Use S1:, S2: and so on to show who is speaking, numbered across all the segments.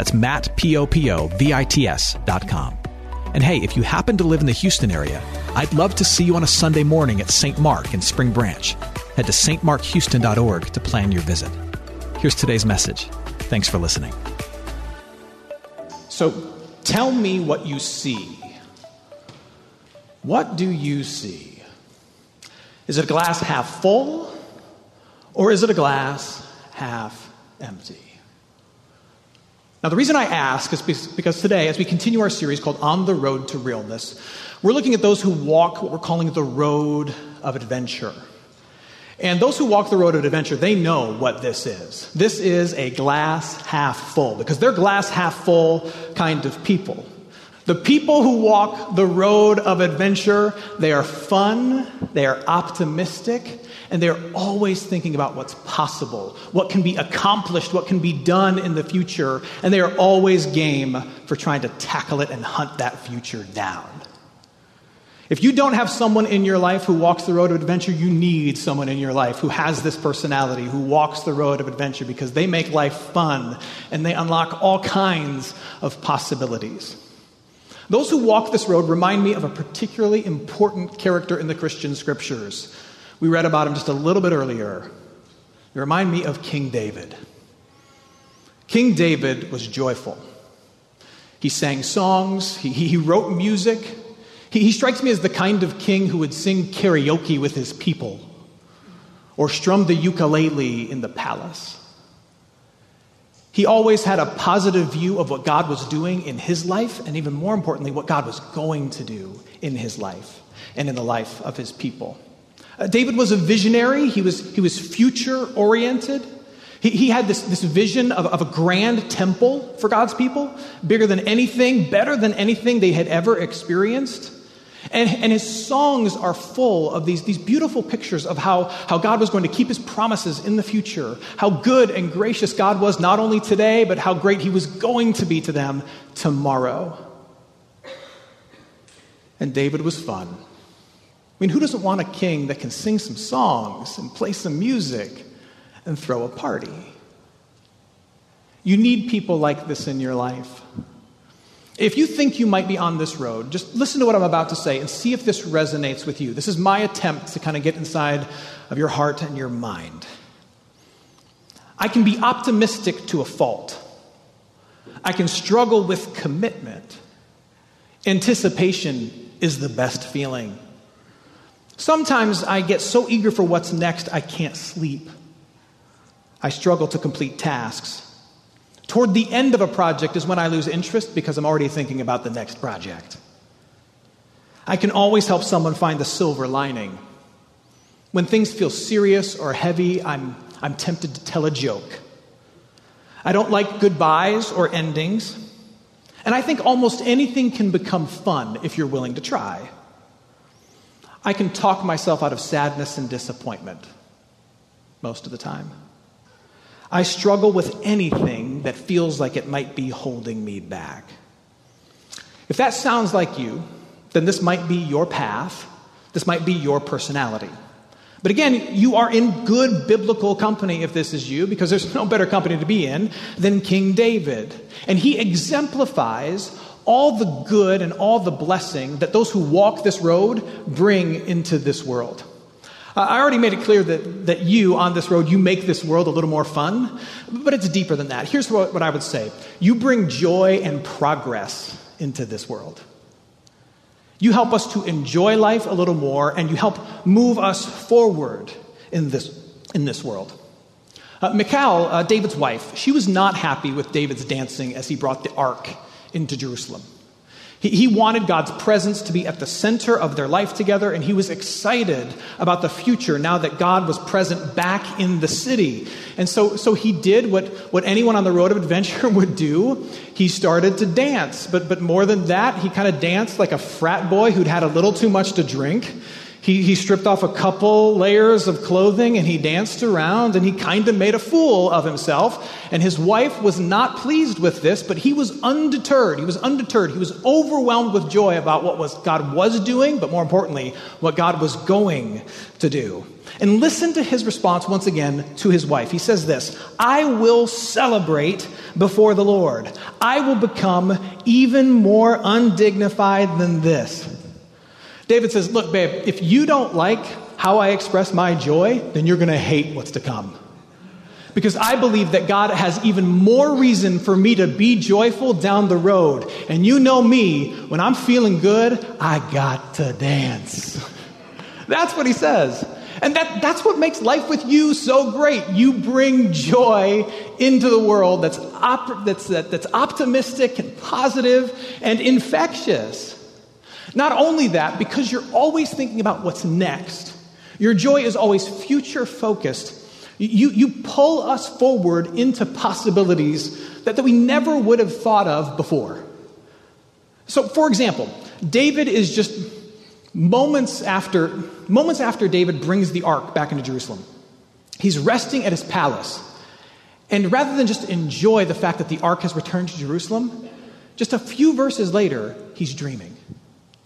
S1: That's Matt, P-O-P-O-V-I-T-S dot com. And hey, if you happen to live in the Houston area, I'd love to see you on a Sunday morning at St. Mark in Spring Branch. Head to stmarkhouston.org to plan your visit. Here's today's message. Thanks for listening.
S2: So tell me what you see. What do you see? Is it a glass half full or is it a glass half empty? Now, the reason I ask is because today, as we continue our series called On the Road to Realness, we're looking at those who walk what we're calling the road of adventure. And those who walk the road of adventure, they know what this is. This is a glass half full, because they're glass half full kind of people. The people who walk the road of adventure, they are fun, they are optimistic, and they're always thinking about what's possible, what can be accomplished, what can be done in the future, and they are always game for trying to tackle it and hunt that future down. If you don't have someone in your life who walks the road of adventure, you need someone in your life who has this personality, who walks the road of adventure because they make life fun and they unlock all kinds of possibilities. Those who walk this road remind me of a particularly important character in the Christian scriptures. We read about him just a little bit earlier. They remind me of King David. King David was joyful. He sang songs, he, he wrote music. He, he strikes me as the kind of king who would sing karaoke with his people or strum the ukulele in the palace. He always had a positive view of what God was doing in his life, and even more importantly, what God was going to do in his life and in the life of his people. Uh, David was a visionary, he was, he was future oriented. He, he had this, this vision of, of a grand temple for God's people, bigger than anything, better than anything they had ever experienced. And, and, his songs are full of these, these beautiful pictures of how, how God was going to keep his promises in the future, how good and gracious God was not only today, but how great he was going to be to them tomorrow. And David was fun. I mean, who doesn't want a king that can sing some songs and play some music and throw a party? You need people like this in your life. If you think you might be on this road, just listen to what I'm about to say and see if this resonates with you. This is my attempt to kind of get inside of your heart and your mind. I can be optimistic to a fault. I can struggle with commitment. Anticipation is the best feeling. Sometimes I get so eager for what's next, I can't sleep. I struggle to complete tasks. Toward the end of a project is when I lose interest because I'm already thinking about the next project. I can always help someone find the silver lining. When things feel serious or heavy, I'm, I'm tempted to tell a joke. I don't like goodbyes or endings. And I think almost anything can become fun if you're willing to try. I can talk myself out of sadness and disappointment most of the time. I struggle with anything that feels like it might be holding me back. If that sounds like you, then this might be your path. This might be your personality. But again, you are in good biblical company if this is you, because there's no better company to be in than King David. And he exemplifies all the good and all the blessing that those who walk this road bring into this world. I already made it clear that, that you, on this road, you make this world a little more fun, but it's deeper than that. Here's what, what I would say you bring joy and progress into this world. You help us to enjoy life a little more, and you help move us forward in this, in this world. Uh, Michal, uh, David's wife, she was not happy with David's dancing as he brought the ark into Jerusalem. He, he wanted God's presence to be at the center of their life together, and he was excited about the future now that God was present back in the city. And so, so he did what, what anyone on the road of adventure would do. He started to dance. But, but more than that, he kind of danced like a frat boy who'd had a little too much to drink. He, he stripped off a couple layers of clothing and he danced around and he kind of made a fool of himself. And his wife was not pleased with this, but he was undeterred. He was undeterred. He was overwhelmed with joy about what was, God was doing, but more importantly, what God was going to do. And listen to his response once again to his wife. He says this I will celebrate before the Lord. I will become even more undignified than this. David says, Look, babe, if you don't like how I express my joy, then you're going to hate what's to come. Because I believe that God has even more reason for me to be joyful down the road. And you know me, when I'm feeling good, I got to dance. That's what he says. And that, that's what makes life with you so great. You bring joy into the world that's, op- that's, that, that's optimistic and positive and infectious. Not only that, because you're always thinking about what's next, your joy is always future focused. You, you pull us forward into possibilities that, that we never would have thought of before. So, for example, David is just moments after, moments after David brings the ark back into Jerusalem. He's resting at his palace. And rather than just enjoy the fact that the ark has returned to Jerusalem, just a few verses later, he's dreaming.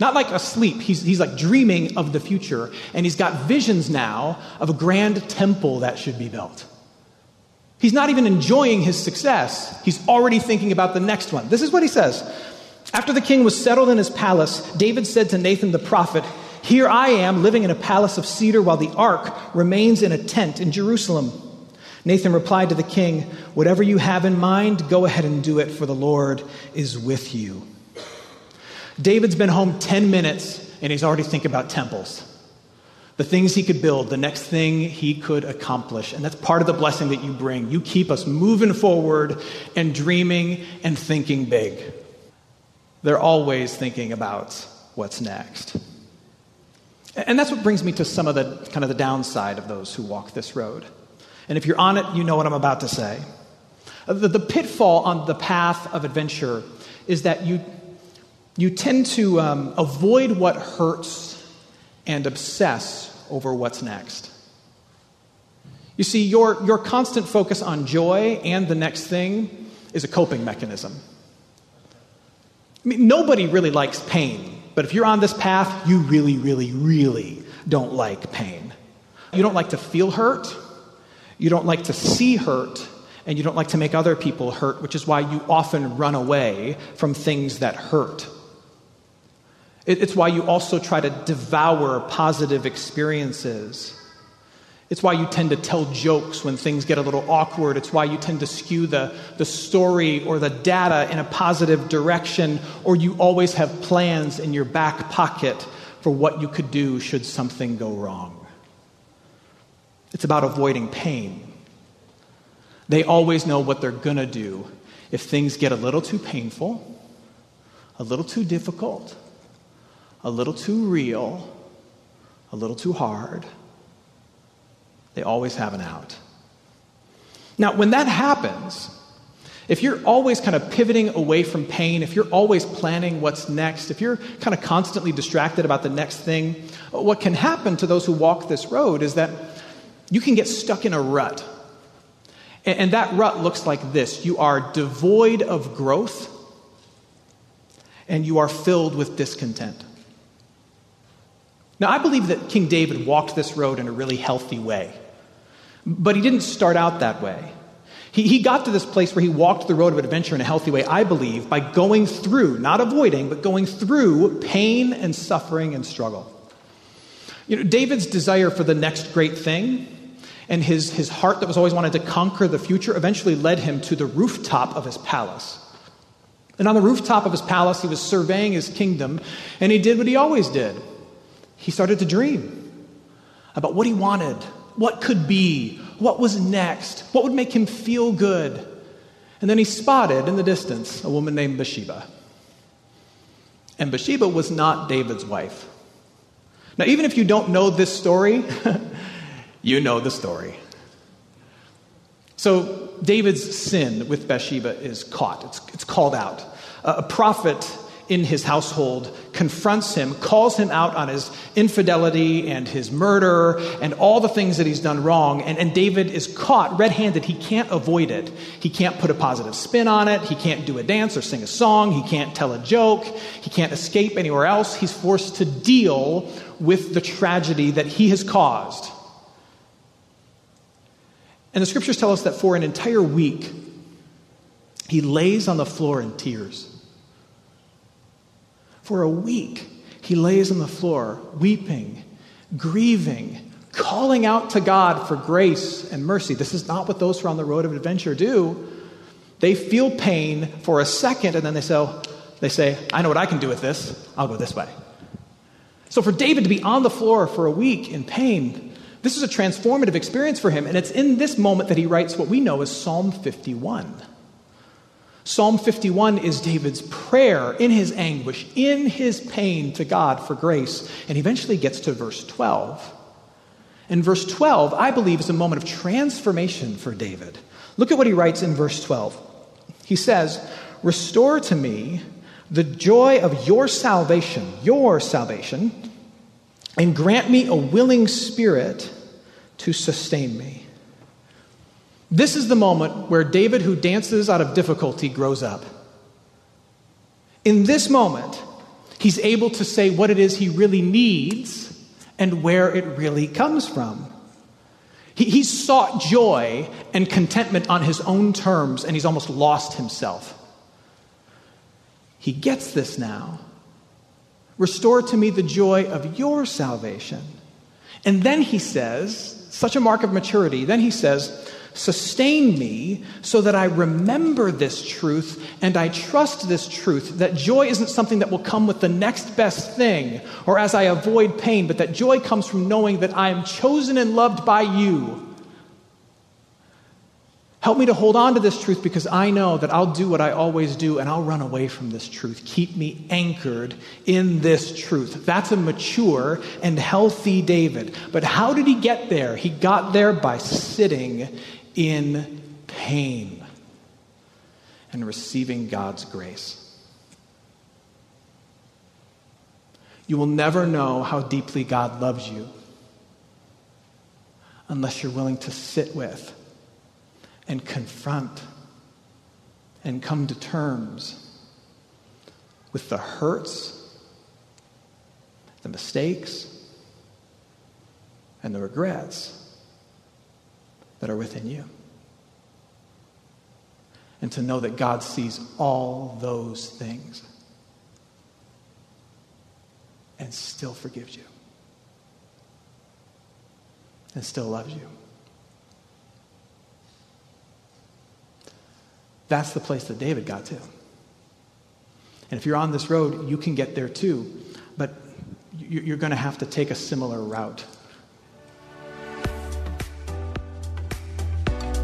S2: Not like asleep, he's, he's like dreaming of the future, and he's got visions now of a grand temple that should be built. He's not even enjoying his success, he's already thinking about the next one. This is what he says After the king was settled in his palace, David said to Nathan the prophet, Here I am living in a palace of cedar while the ark remains in a tent in Jerusalem. Nathan replied to the king, Whatever you have in mind, go ahead and do it, for the Lord is with you. David's been home 10 minutes and he's already thinking about temples. The things he could build, the next thing he could accomplish. And that's part of the blessing that you bring. You keep us moving forward and dreaming and thinking big. They're always thinking about what's next. And that's what brings me to some of the kind of the downside of those who walk this road. And if you're on it, you know what I'm about to say. The, the pitfall on the path of adventure is that you you tend to um, avoid what hurts and obsess over what's next. You see, your, your constant focus on joy and the next thing is a coping mechanism. I mean, nobody really likes pain, but if you're on this path, you really, really, really don't like pain. You don't like to feel hurt, you don't like to see hurt, and you don't like to make other people hurt, which is why you often run away from things that hurt. It's why you also try to devour positive experiences. It's why you tend to tell jokes when things get a little awkward. It's why you tend to skew the, the story or the data in a positive direction, or you always have plans in your back pocket for what you could do should something go wrong. It's about avoiding pain. They always know what they're going to do if things get a little too painful, a little too difficult a little too real, a little too hard, they always have an out. Now, when that happens, if you're always kind of pivoting away from pain, if you're always planning what's next, if you're kind of constantly distracted about the next thing, what can happen to those who walk this road is that you can get stuck in a rut. And, that rut looks like this you are devoid of growth, and you are filled with discontent. Now, I believe that King David walked this road in a really healthy way, but he didn't start out that way. He, he got to this place where he walked the road of adventure in a healthy way, I believe, by going through, not avoiding, but going through pain and suffering and struggle. You know, David's desire for the next great thing and his, his heart that was always wanted to conquer the future eventually led him to the rooftop of his palace. And on the rooftop of his palace, he was surveying his kingdom, and he did what he always did. He started to dream about what he wanted, what could be, what was next, what would make him feel good. And then he spotted in the distance a woman named Bathsheba. And Bathsheba was not David's wife. Now, even if you don't know this story, you know the story. So, David's sin with Bathsheba is caught, it's, it's called out. a prophet in his household confronts him, calls him out on his infidelity and his murder and all the things that he's done wrong. And, and David is caught red handed. He can't avoid it. He can't put a positive spin on it. He can't do a dance or sing a song. He can't tell a joke. He can't escape anywhere else. He's forced to deal with the tragedy that he has caused. And the scriptures tell us that for an entire week, he lays on the floor in tears. For a week, he lays on the floor, weeping, grieving, calling out to God for grace and mercy. This is not what those who are on the road of adventure do. They feel pain for a second, and then they say, they say, I know what I can do with this. I'll go this way. So for David to be on the floor for a week in pain, this is a transformative experience for him. And it's in this moment that he writes what we know as Psalm 51. Psalm 51 is David's prayer in his anguish, in his pain to God for grace. And eventually gets to verse 12. And verse 12, I believe, is a moment of transformation for David. Look at what he writes in verse 12. He says, Restore to me the joy of your salvation, your salvation, and grant me a willing spirit to sustain me. This is the moment where David, who dances out of difficulty, grows up. In this moment, he's able to say what it is he really needs and where it really comes from. He, he's sought joy and contentment on his own terms, and he's almost lost himself. He gets this now. Restore to me the joy of your salvation. And then he says, such a mark of maturity, then he says, Sustain me so that I remember this truth and I trust this truth that joy isn't something that will come with the next best thing or as I avoid pain, but that joy comes from knowing that I am chosen and loved by you. Help me to hold on to this truth because I know that I'll do what I always do and I'll run away from this truth. Keep me anchored in this truth. That's a mature and healthy David. But how did he get there? He got there by sitting in pain and receiving God's grace. You will never know how deeply God loves you unless you're willing to sit with and confront and come to terms with the hurts, the mistakes, and the regrets that are within you. And to know that God sees all those things and still forgives you and still loves you. That's the place that David got to. And if you're on this road, you can get there too, but you're going to have to take a similar route.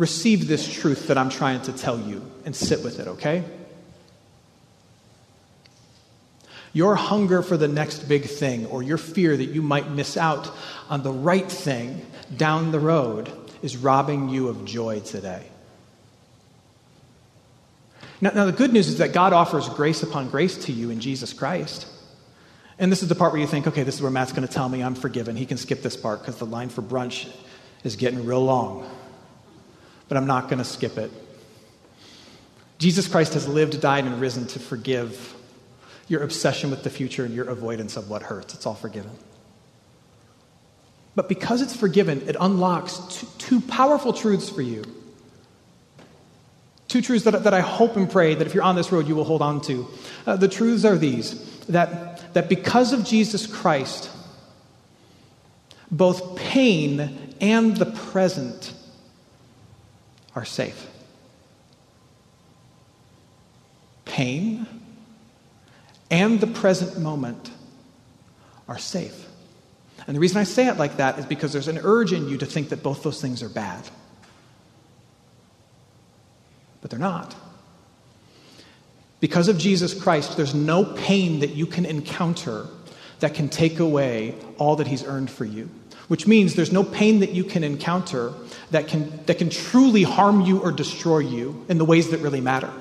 S2: receive this truth that I'm trying to tell you and sit with it, okay? Your hunger for the next big thing, or your fear that you might miss out on the right thing down the road, is robbing you of joy today. Now, now, the good news is that God offers grace upon grace to you in Jesus Christ. And this is the part where you think, okay, this is where Matt's going to tell me I'm forgiven. He can skip this part because the line for brunch is getting real long. But I'm not going to skip it. Jesus Christ has lived, died, and risen to forgive your obsession with the future and your avoidance of what hurts. It's all forgiven. But because it's forgiven, it unlocks two, two powerful truths for you. Two truths that, that I hope and pray that if you're on this road, you will hold on to. Uh, the truths are these that, that because of Jesus Christ, both pain and the present are safe. Pain and the present moment are safe. And the reason I say it like that is because there's an urge in you to think that both those things are bad. But they're not. Because of Jesus Christ, there's no pain that you can encounter that can take away all that He's earned for you. Which means there's no pain that you can encounter that can, that can truly harm you or destroy you in the ways that really matter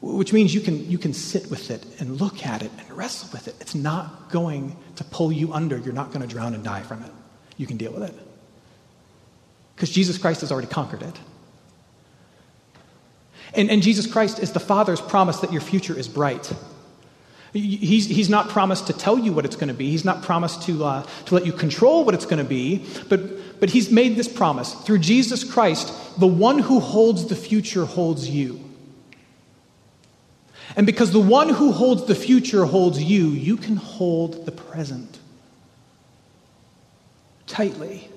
S2: which means you can, you can sit with it and look at it and wrestle with it. It's not going to pull you under. You're not going to drown and die from it. You can deal with it. Because Jesus Christ has already conquered it. And, and Jesus Christ is the Father's promise that your future is bright. He's, he's not promised to tell you what it's going to be. He's not promised to, uh, to let you control what it's going to be. But, but He's made this promise. Through Jesus Christ, the one who holds the future holds you. And because the one who holds the future holds you, you can hold the present tightly.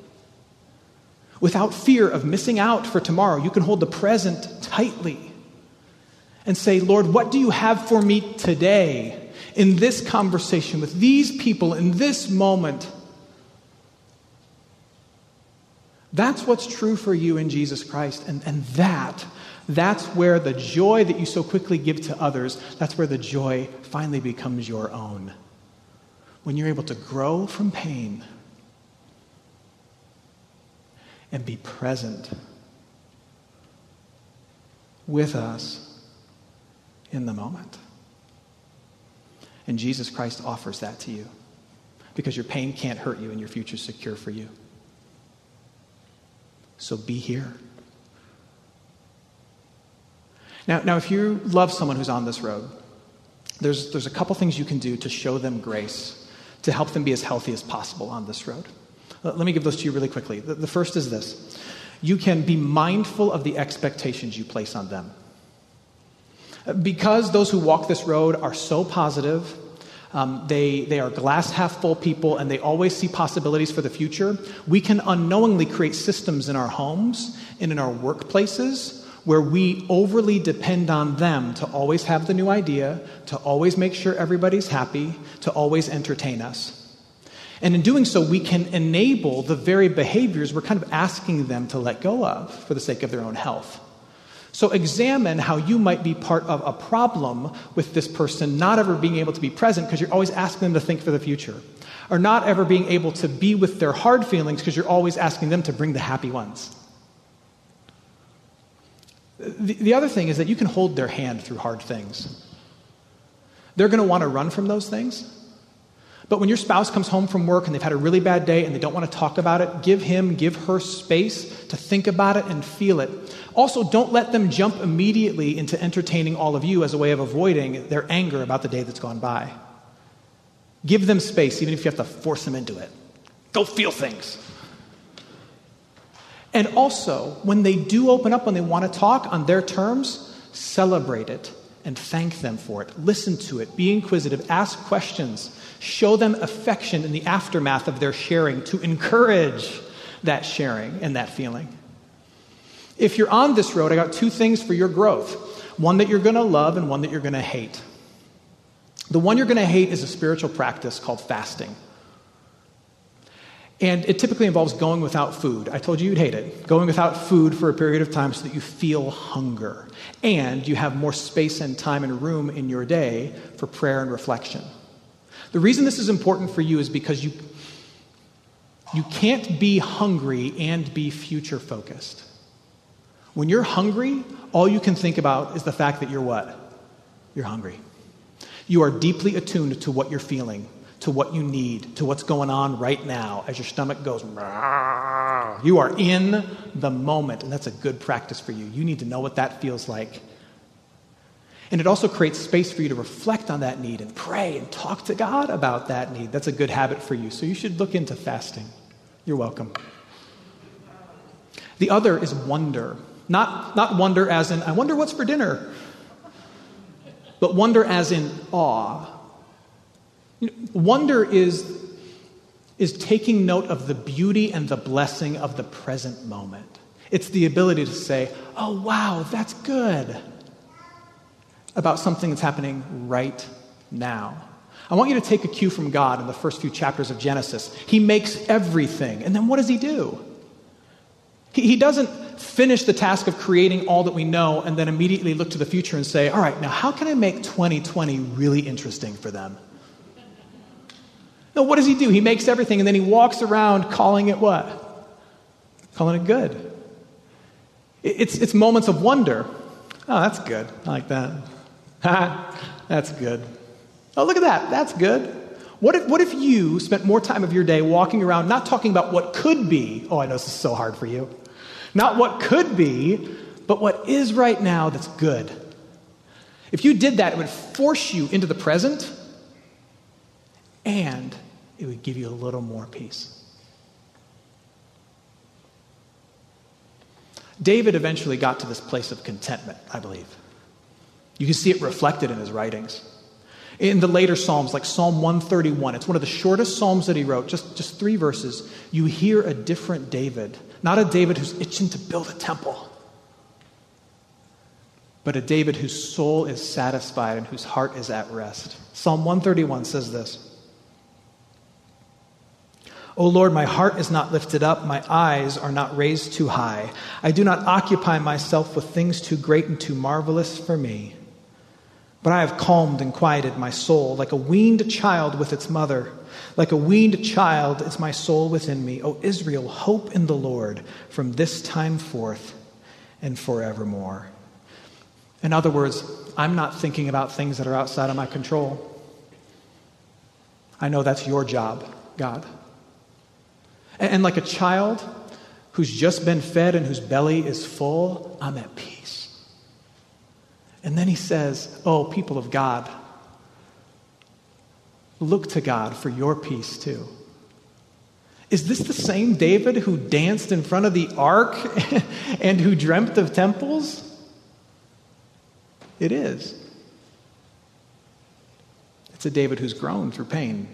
S2: Without fear of missing out for tomorrow, you can hold the present tightly and say, Lord, what do you have for me today in this conversation with these people in this moment? That's what's true for you in Jesus Christ. And, and that that's where the joy that you so quickly give to others, that's where the joy finally becomes your own. When you're able to grow from pain and be present with us in the moment. And Jesus Christ offers that to you because your pain can't hurt you and your future's secure for you. So be here. Now, now, if you love someone who's on this road, there's, there's a couple things you can do to show them grace, to help them be as healthy as possible on this road. Let me give those to you really quickly. The, the first is this you can be mindful of the expectations you place on them. Because those who walk this road are so positive, um, they, they are glass half full people and they always see possibilities for the future, we can unknowingly create systems in our homes and in our workplaces where we overly depend on them to always have the new idea, to always make sure everybody's happy, to always entertain us. And in doing so, we can enable the very behaviors we're kind of asking them to let go of for the sake of their own health. So examine how you might be part of a problem with this person not ever being able to be present because you're always asking them to think for the future, or not ever being able to be with their hard feelings because you're always asking them to bring the happy ones. The, the other thing is that you can hold their hand through hard things. They're going to want to run from those things. But when your spouse comes home from work and they've had a really bad day and they don't want to talk about it, give him, give her space to think about it and feel it. Also, don't let them jump immediately into entertaining all of you as a way of avoiding their anger about the day that's gone by. Give them space, even if you have to force them into it. Go feel things. And also, when they do open up, when they want to talk on their terms, celebrate it and thank them for it. Listen to it. Be inquisitive. Ask questions. Show them affection in the aftermath of their sharing to encourage that sharing and that feeling. If you're on this road, I got two things for your growth one that you're going to love and one that you're going to hate. The one you're going to hate is a spiritual practice called fasting. And it typically involves going without food. I told you you'd hate it. Going without food for a period of time so that you feel hunger. And you have more space and time and room in your day for prayer and reflection. The reason this is important for you is because you, you can't be hungry and be future focused. When you're hungry, all you can think about is the fact that you're what? You're hungry. You are deeply attuned to what you're feeling to what you need, to what's going on right now as your stomach goes. You are in the moment, and that's a good practice for you. You need to know what that feels like. And it also creates space for you to reflect on that need and pray and talk to God about that need. That's a good habit for you. So you should look into fasting. You're welcome. The other is wonder. Not, not wonder as in, I wonder what's for dinner, but wonder as in awe Wonder is, is taking note of the beauty and the blessing of the present moment. It's the ability to say, oh, wow, that's good, about something that's happening right now. I want you to take a cue from God in the first few chapters of Genesis. He makes everything, and then what does He do? He, he doesn't finish the task of creating all that we know and then immediately look to the future and say, all right, now how can I make 2020 really interesting for them? No, what does he do? He makes everything and then he walks around calling it what? Calling it good. It's, it's moments of wonder. Oh, that's good. I like that. that's good. Oh, look at that. That's good. What if, what if you spent more time of your day walking around not talking about what could be? Oh, I know this is so hard for you. Not what could be, but what is right now that's good. If you did that, it would force you into the present and it would give you a little more peace. David eventually got to this place of contentment, I believe. You can see it reflected in his writings. In the later Psalms, like Psalm 131, it's one of the shortest Psalms that he wrote, just, just three verses. You hear a different David, not a David who's itching to build a temple, but a David whose soul is satisfied and whose heart is at rest. Psalm 131 says this O Lord, my heart is not lifted up, my eyes are not raised too high. I do not occupy myself with things too great and too marvelous for me. But I have calmed and quieted my soul like a weaned child with its mother. Like a weaned child is my soul within me. O Israel, hope in the Lord from this time forth and forevermore. In other words, I'm not thinking about things that are outside of my control. I know that's your job, God. And like a child who's just been fed and whose belly is full, I'm at peace. And then he says, Oh, people of God, look to God for your peace too. Is this the same David who danced in front of the ark and who dreamt of temples? It is. It's a David who's grown through pain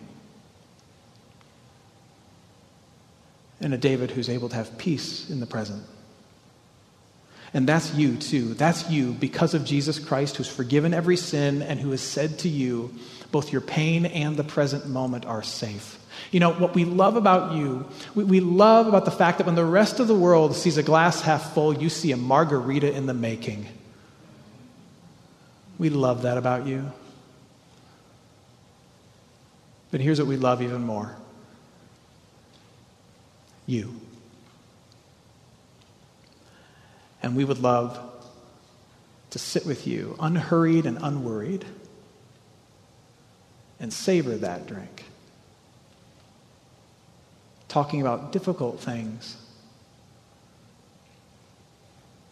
S2: and a David who's able to have peace in the present. And that's you too. That's you because of Jesus Christ, who's forgiven every sin and who has said to you, both your pain and the present moment are safe. You know, what we love about you, we, we love about the fact that when the rest of the world sees a glass half full, you see a margarita in the making. We love that about you. But here's what we love even more you. And we would love to sit with you, unhurried and unworried, and savor that drink. Talking about difficult things,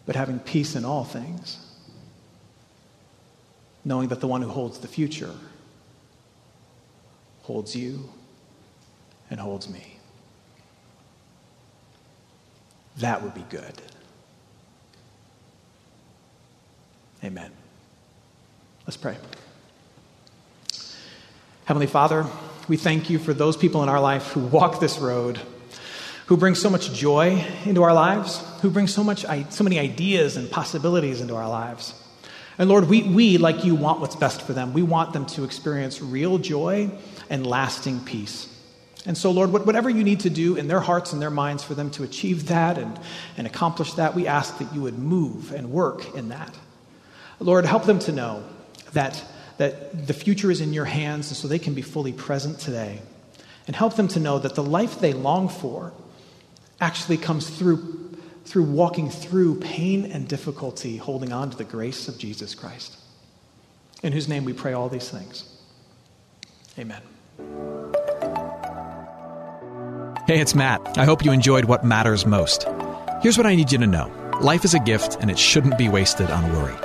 S2: but having peace in all things, knowing that the one who holds the future holds you and holds me. That would be good. Amen. Let's pray. Heavenly Father, we thank you for those people in our life who walk this road, who bring so much joy into our lives, who bring so, much, so many ideas and possibilities into our lives. And Lord, we, we, like you, want what's best for them. We want them to experience real joy and lasting peace.
S3: And so, Lord, whatever you need to do in their hearts and their minds for them to achieve that and, and accomplish that, we ask that you would move and work in that. Lord, help them to know that, that the future is in your hands and so they can be fully present today. And help them to know that the life they long for actually comes through, through walking through pain and difficulty, holding on to the grace of Jesus Christ. In whose name we pray all these things. Amen.
S2: Hey, it's Matt. I hope you enjoyed what matters most. Here's what I need you to know life is a gift, and it shouldn't be wasted on worry.